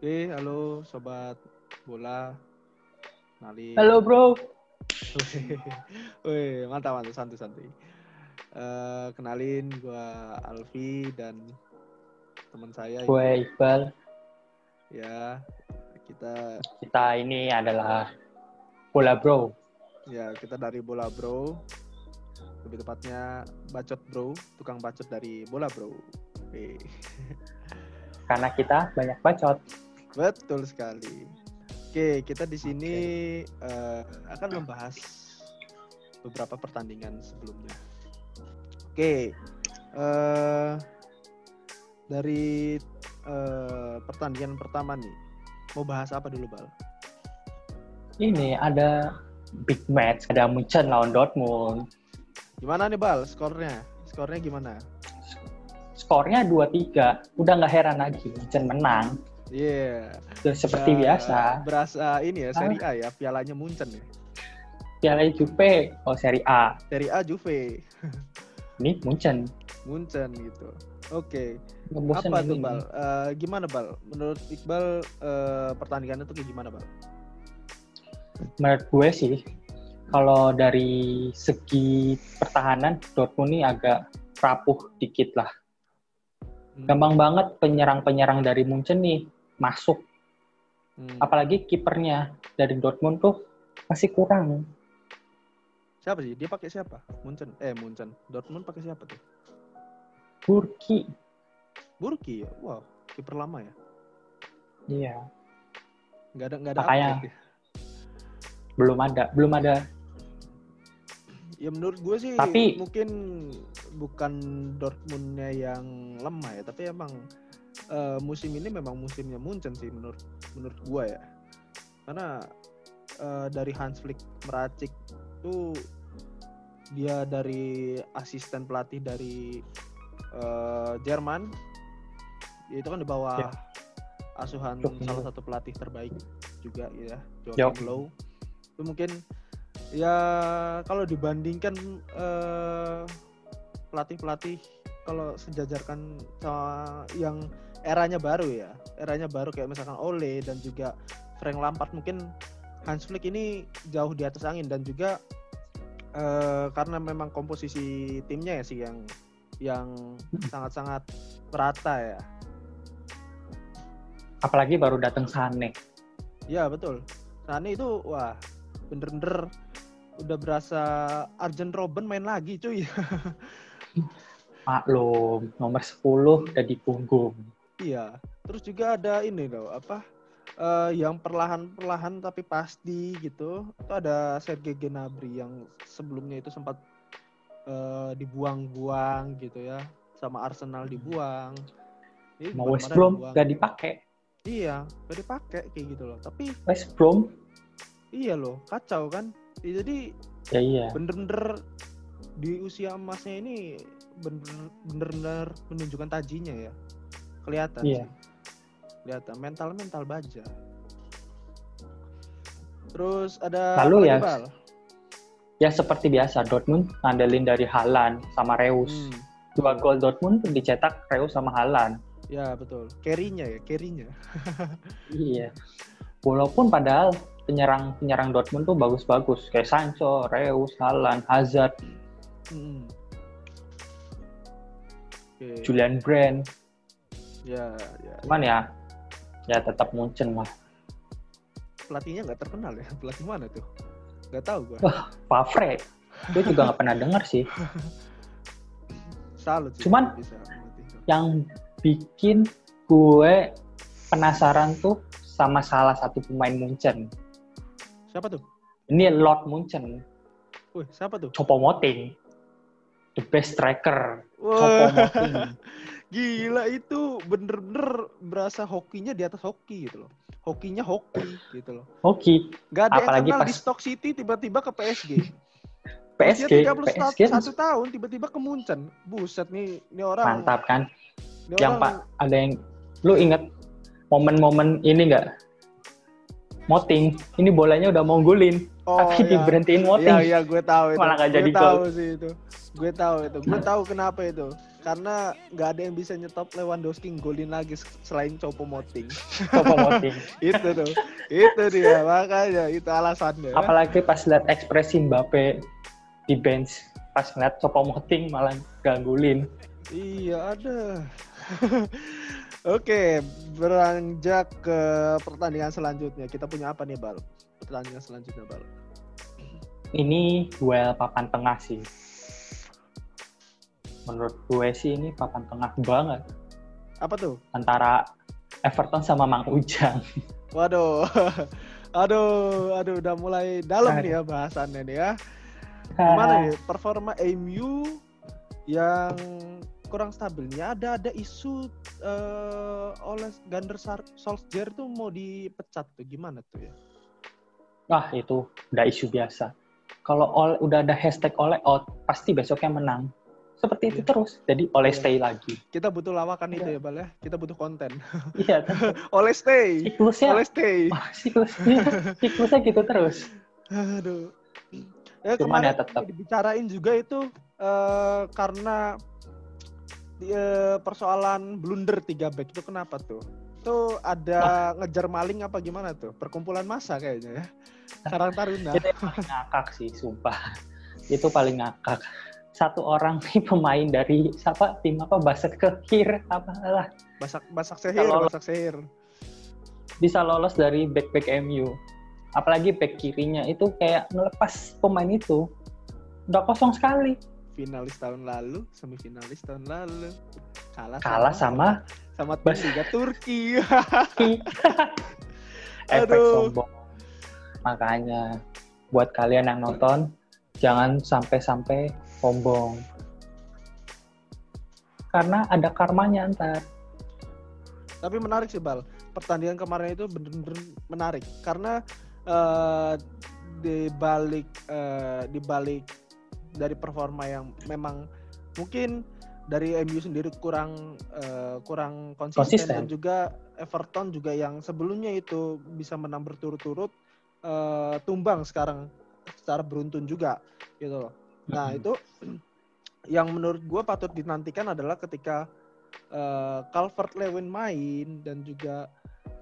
Oke, halo sobat bola. Nali. Halo bro. Wih, mantap mantap santai santai. Eh, kenalin gua Alfi dan teman saya Gue Iqbal. ya kita Kita ini adalah bola bro. ya kita dari bola bro lebih tepatnya bacot bro tukang bacot dari bola bro Oke. Karena kita banyak bacot. Betul sekali oke kita di sini eh, akan membahas beberapa pertandingan sebelumnya oke eh dari eh, pertandingan pertama nih mau bahas apa dulu bal Ini ada big match. Ada Munchen lawan Dortmund. gimana nih bal skornya skornya gimana Skornya 2-3. Udah nggak heran lagi. Munchen menang. Iya. Udah seperti Ya, biasa. Berasa ini ya, Serie A ya, pialanya Munchen ya. Piala Juve, oh Serie A. Serie A Juve, Ini Munchen. Munchen gitu. Oke. Ngebosen Apa tuh ini. Bal? Eh, gimana Bal? Menurut Iqbal eh, pertandingan itu kayak gimana Bal? Menurut gue sih, kalau dari segi pertahanan, Dortmund ini agak rapuh dikit lah. Hmm. Gampang banget penyerang-penyerang dari Munchen nih masuk. Hmm. Apalagi kipernya dari Dortmund tuh masih kurang. Siapa sih? Dia pakai siapa? Munchen. Eh Munchen. Dortmund pakai siapa tuh? Burki. Burki ya. Wow, kiper lama ya. Iya. Nggak ada nggak ada Makanya. ya. Belum ada, belum ada. Ya menurut gue sih Tapi- mungkin bukan Dortmundnya yang lemah ya, tapi emang eh, musim ini memang musimnya Munchen sih menurut menurut gue ya. Karena eh, dari Hans Flick meracik tuh dia dari asisten pelatih dari eh, Jerman, itu kan di bawah Ya. asuhan Joachim salah satu pelatih terbaik juga ya. Joachim Low. Itu mungkin ya kalau dibandingkan eh, pelatih-pelatih kalau sejajarkan sama yang eranya baru ya. Eranya baru kayak misalkan Ole dan juga Frank Lampard. Mungkin Hans Flick ini jauh di atas angin dan juga eh, karena memang komposisi timnya ya sih yang yang sangat-sangat merata ya. Apalagi baru datang Sane. ya betul. Sane itu wah bener-bener udah berasa Arjen Robben main lagi cuy. Maklum, nomor 10 udah di punggung. Iya, terus juga ada ini loh, apa eh, yang perlahan-perlahan tapi pasti gitu. Itu ada Sergei Gnabry yang sebelumnya itu sempat eh, dibuang-buang gitu ya, sama Arsenal dibuang. Ini Mau West Brom gak gitu. dipakai. Iya, gak dipakai kayak gitu loh. Tapi West Brom, iya loh, kacau kan. Ya, Jadi ya iya. bener-bener di usia emasnya ini bener- bener-bener menunjukkan tajinya ya kelihatan sih kelihatan mental mental baja terus ada Lalu ya, Bal? Ya seperti biasa, Dortmund ngandelin dari Haaland sama Reus. Hmm, Dua gol Dortmund dicetak Reus sama Haaland. ya betul carry-nya ya carry-nya Iya. Walaupun padahal penyerang-penyerang Dortmund tuh bagus-bagus. Kayak Sancho, Reus, Haaland, Hazard, Hmm. Oke, Julian Brand. Ya ya Cuman ya, ya tetap Munchen lah. pelatihnya nggak terkenal ya pelatih mana tuh nggak tahu gua Favre, gue juga nggak pernah denger sih. salut sih Cuman- bisa. Yang bikin gue penasaran tuh sama salah satu pemain Munchen. siapa tuh Ini Lord Munchen, Wih, siapa tuh Choupo-Moting. The best striker, Wah. Choupo-Moting. Gila itu bener-bener berasa hokinya di atas hoki gitu loh. Hokinya hoki gitu loh. Hoki, Gak ada Apalagi pas- di Stock City tiba-tiba ke PSG. PSG, Usia 31 PSG satu tahun tiba-tiba ke Munchen. Buset nih, ini orang. mantap kan? Ini Yang orang, pak ada yang lu inget momen-momen ini nggak? Moting, ini bolanya udah mau golin, oh, tapi ya. diberhentiin Iya, Moting. iya, gue tahu itu. Malah gue jadi tahu sih itu. Gue tahu itu. Gue tahu kenapa itu. karena nggak ada yang bisa nyetop Lewandowski golin lagi selain Copo Moting. Copo Moting. itu tuh, itu dia makanya itu alasannya. Apalagi pas lihat ekspresi Mbappe di bench, pas ngeliat Copo Moting malah ganggulin. Iya ada. Oke, beranjak ke pertandingan selanjutnya. Kita punya apa nih, Bal? Pertandingan selanjutnya, Bal. Ini duel papan tengah sih menurut gue sih ini papan tengah banget. Apa tuh? Antara Everton sama Mang Ujang. Waduh. Aduh, aduh udah mulai dalam nih ya bahasannya nih ya. Gimana nih performa MU yang kurang stabilnya ada ada isu uh, oleh Gander Solskjaer tuh mau dipecat tuh gimana tuh ya? Wah itu udah isu biasa. Kalau udah ada hashtag oleh out pasti besoknya menang seperti itu iya. terus. Jadi oleh iya. stay lagi. Kita butuh lawakan itu iya. ya, Bal ya. Kita butuh konten. Iya. oleh stay. Siklusnya. Oleh stay. Oh, siklusnya, siklusnya gitu terus. Aduh. Ya, Cuman ya tetap. Dibicarain juga itu uh, karena uh, persoalan blunder tiga back itu kenapa tuh? Itu ada oh. ngejar maling apa gimana tuh? Perkumpulan masa kayaknya ya. Karang Taruna. Itu paling ngakak sih, sumpah. Itu paling ngakak satu orang nih pemain dari siapa tim apa Basak Kekir apa lah Basak Basak Sehir Basak Sehir bisa lolos dari back back MU apalagi back kirinya itu kayak melepas pemain itu udah kosong sekali finalis tahun lalu semifinalis tahun lalu. Kalah kalah sama sama, sama Liga Turki. Efek sombong. Makanya buat kalian yang nonton jangan sampai-sampai sombong. Karena ada karmanya ntar. Tapi menarik sih bal. Pertandingan kemarin itu bener-bener menarik. Karena uh, di balik uh, di balik dari performa yang memang mungkin dari MU sendiri kurang uh, kurang konsisten, konsisten dan juga Everton juga yang sebelumnya itu bisa menang berturut-turut uh, tumbang sekarang secara beruntun juga gitu loh. Nah, itu yang menurut gue patut dinantikan adalah ketika uh, Calvert Lewin main dan juga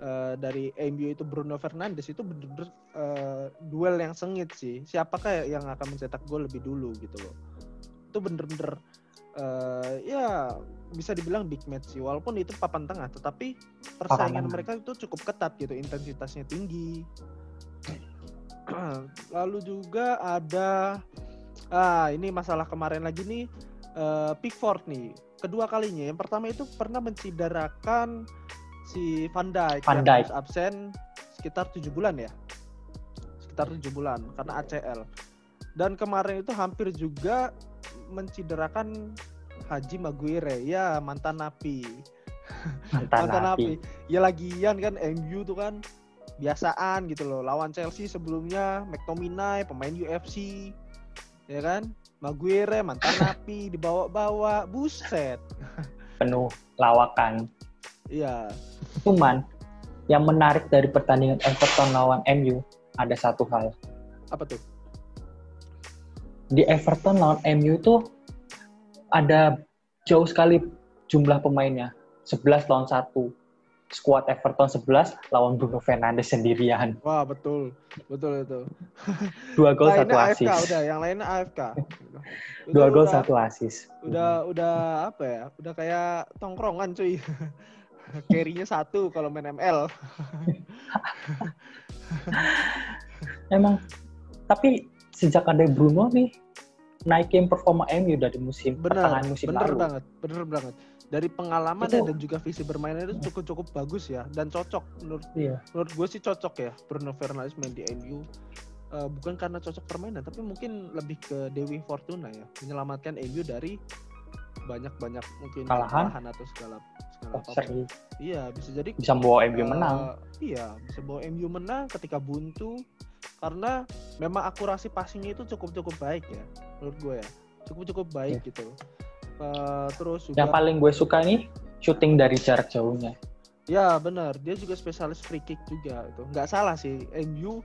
uh, dari MU itu Bruno Fernandes itu bener-bener uh, duel yang sengit sih. Siapakah yang akan mencetak gol lebih dulu gitu loh. Itu bener-bener uh, ya bisa dibilang big match sih. Walaupun itu papan tengah, tetapi persaingan mereka itu cukup ketat gitu, intensitasnya tinggi. Lalu juga ada Ah, ini masalah kemarin lagi nih uh, Pickford nih. Kedua kalinya. Yang pertama itu pernah mencidarakan si Van Dijk Van Dijk. yang absen sekitar tujuh bulan ya. Sekitar tujuh bulan karena ACL. Dan kemarin itu hampir juga mencidarakan Haji Maguire ya mantan napi. Mantan, mantan napi. napi. Ya lagian kan MU tuh kan biasaan gitu loh. Lawan Chelsea sebelumnya McTominay pemain UFC ya kan Maguire mantan napi dibawa-bawa buset penuh lawakan iya cuman yang menarik dari pertandingan Everton lawan MU ada satu hal apa tuh di Everton lawan MU itu ada jauh sekali jumlah pemainnya 11 lawan 1 skuad Everton 11 lawan Bruno Fernandes sendirian. Wah, betul. Betul itu. Dua gol satu asis. udah, yang lainnya AFK. Dua gol satu asis. Udah udah apa ya? Udah kayak tongkrongan cuy. Carry-nya satu kalau main ML. Emang tapi sejak ada Bruno nih naikin performa MU dari musim bener, pertengahan musim bener lalu. banget, bener banget dari pengalaman itu, dan juga visi bermainnya itu cukup cukup bagus ya dan cocok menurut iya. menurut gue sih cocok ya Bruno Fernandes main di MU uh, bukan karena cocok permainan tapi mungkin lebih ke Dewi Fortuna ya menyelamatkan MU dari banyak-banyak mungkin kalahan? atau segala segala oh, iya bisa jadi bisa bawa MU uh, menang? iya bisa bawa MU menang ketika buntu karena memang akurasi passingnya itu cukup cukup baik ya menurut gue ya. Cukup cukup baik yeah. gitu uh, terus juga, yang paling gue suka nih shooting dari jarak jauhnya. Ya benar. Dia juga spesialis free kick juga itu nggak salah sih MU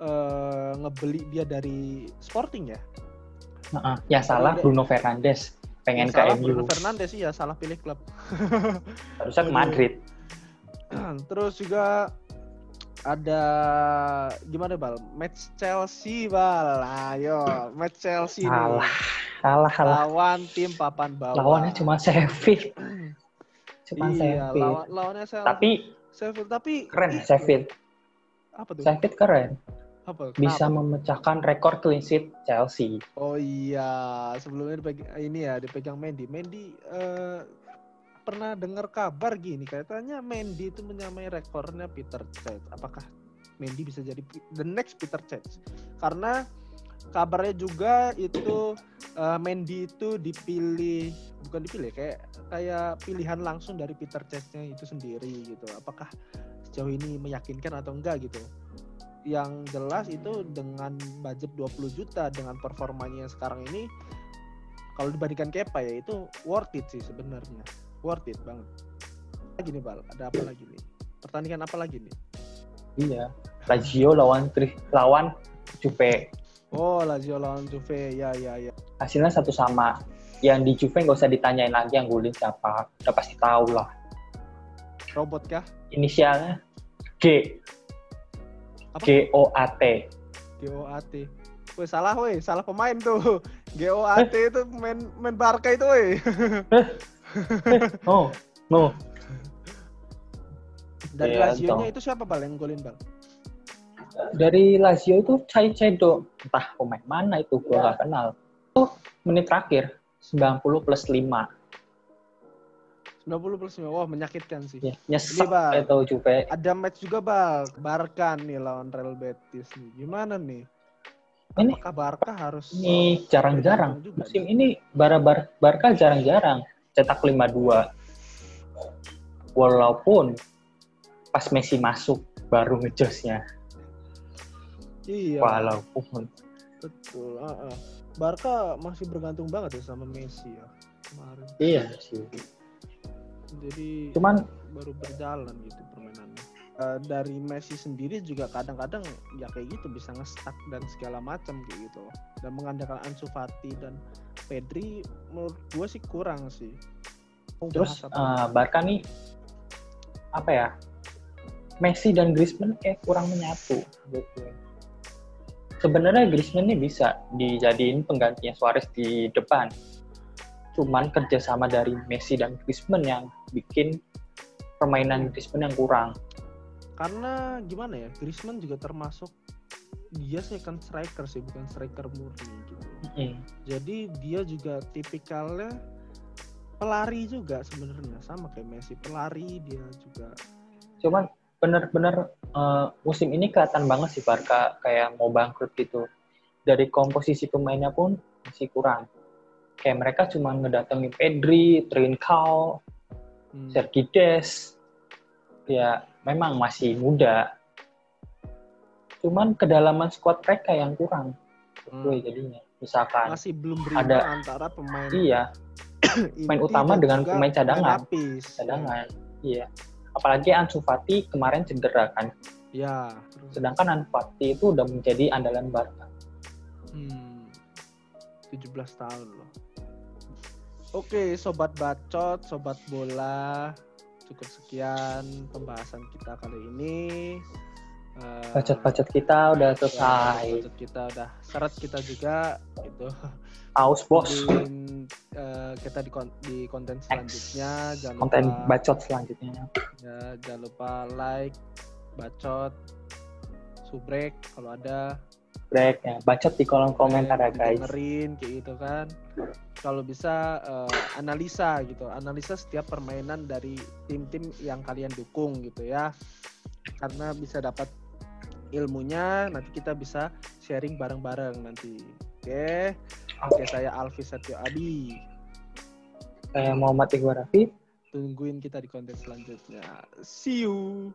uh, ngebeli dia dari Sporting ya? Uh, ya salah dia, Bruno Fernandes pengen Yang ke MU. Bruno Fernandes sih ya salah pilih klub. Harusnya ke. Madrid. Terus juga ada gimana bal? Match Chelsea bal. Ayo, match Chelsea Salah. Salah, salah. Lawan tim papan bawah. Lawannya cuma Sheffield. Cuma iya, Sheffield. lawan lawannya Sheffield. Tapi Sheffield tapi keren Sheffield. Apa tuh? Sheffield keren. Apa? Bisa memecahkan rekor clean sheet Chelsea. Oh iya, sebelumnya dipegang, ini ya dipegang Mendy. Mendy eh, pernah dengar kabar gini, katanya Mendy itu menyamai rekornya Peter Cech. Apakah Mendy bisa jadi the next Peter Cech? Karena kabarnya juga itu eh, Mendy itu dipilih bukan dipilih kayak kayak pilihan langsung dari Peter Cech-nya itu sendiri gitu. Apakah sejauh ini meyakinkan atau enggak gitu? Yang jelas itu dengan budget 20 juta dengan performanya yang sekarang ini kalau dibandingkan Kepa ya itu worth it sih sebenarnya worth it banget lagi nih Bal ada apa lagi nih pertandingan apa lagi nih Iya. Lazio lawan Tri- lawan Juve. oh Lazio lawan Juve ya ya ya Hasilnya satu sama. Yang di Juve nggak usah ditanyain lagi yang golin siapa. Udah pasti tahu lah. robot kah Inisialnya G. Apa? G O A T. GOAT Woi salah woi salah pemain tuh GOAT itu main main Barca itu woi Oh, no. dari Iya, Lazio-nya itu siapa Bal yang golin Bal Dari Lazio itu Cai Cedo. Entah pemain mana itu, gua nggak kenal. Itu menit terakhir 90 plus 5. 90 plus 5 wah menyakitkan sih Ya, nyesek Ini, itu Juve. ada match juga bal Barca nih lawan Real Betis nih gimana nih Ini apakah Barca harus ini jarang-jarang. Musim nih. ini Bar Bar Barca jarang-jarang cetak 5-2. Walaupun pas Messi masuk baru ngejosnya. iya Walaupun betul ah, ah. Barca masih bergantung banget ya sama Messi ya kemarin iya sih. Jadi Cuman baru berjalan gitu permainannya Eh, dari Messi sendiri juga kadang-kadang ya kayak gitu bisa nge-stuck dan segala macam kayak gitu dan mengandalkan Ansu Fati dan Pedri menurut gue sih kurang sih terus eh, Barca nih apa ya? Messi dan Griezmann kayak kurang menyatu gitu. Sebenarnya Griezmann ini bisa dijadiin penggantinya Suarez di depan. Cuman kerjasama dari Messi dan Griezmann yang bikin permainan Griezmann yang kurang. karena gimana ya Griezmann juga termasuk dia second striker sih bukan striker murni gitu Mm. jadi dia juga tipikalnya pelari juga sebenarnya sama kayak Messi pelari dia juga Cuman bener-bener eh, musim ini kelihatan banget sih Barca kayak mau bangkrut gitu. Dari komposisi pemainnya pun masih kurang. Kayak mereka cuma ngedatengin Pedri, Trincao, hmm, Sergi Des. Ya memang masih muda. Cuman kedalaman squad mereka yang kurang. Hmm. Gue jadinya. Misalkan masih belum ada- antara pemain iya pemain utama dengan pemain cadangan. lapis. cadangan. Iya. Apalagi Ansu Fati kemarin cedera kan. ya Sedangkan Ansu Fati itu udah menjadi andalan Barca. hmm, 17 tahun loh oke sobat bacot sobat bola cukup sekian pembahasan kita kali ini Eh, Bacot-bacot kita udah Ya, selesai. budget kita udah seret kita juga gitu. Aus bos. Tungguin, eh, kita di, kon- di konten selanjutnya. Jangan Konten lupa, bacot selanjutnya. ya, jangan lupa like, bacot, subrek kalau ada. Break ya. Bacot di kolom komentar ya guys. Dengerin kayak gitu kan. Kalau bisa eh, analisa gitu, analisa setiap permainan dari tim-tim yang kalian dukung gitu ya. Karena bisa dapat ilmunya, nanti kita bisa sharing bareng-bareng nanti. Oke. Oke, saya Alfi Satyo Abi. Saya Muhammad Iqbal Rafi. Tungguin kita di konten selanjutnya. See you.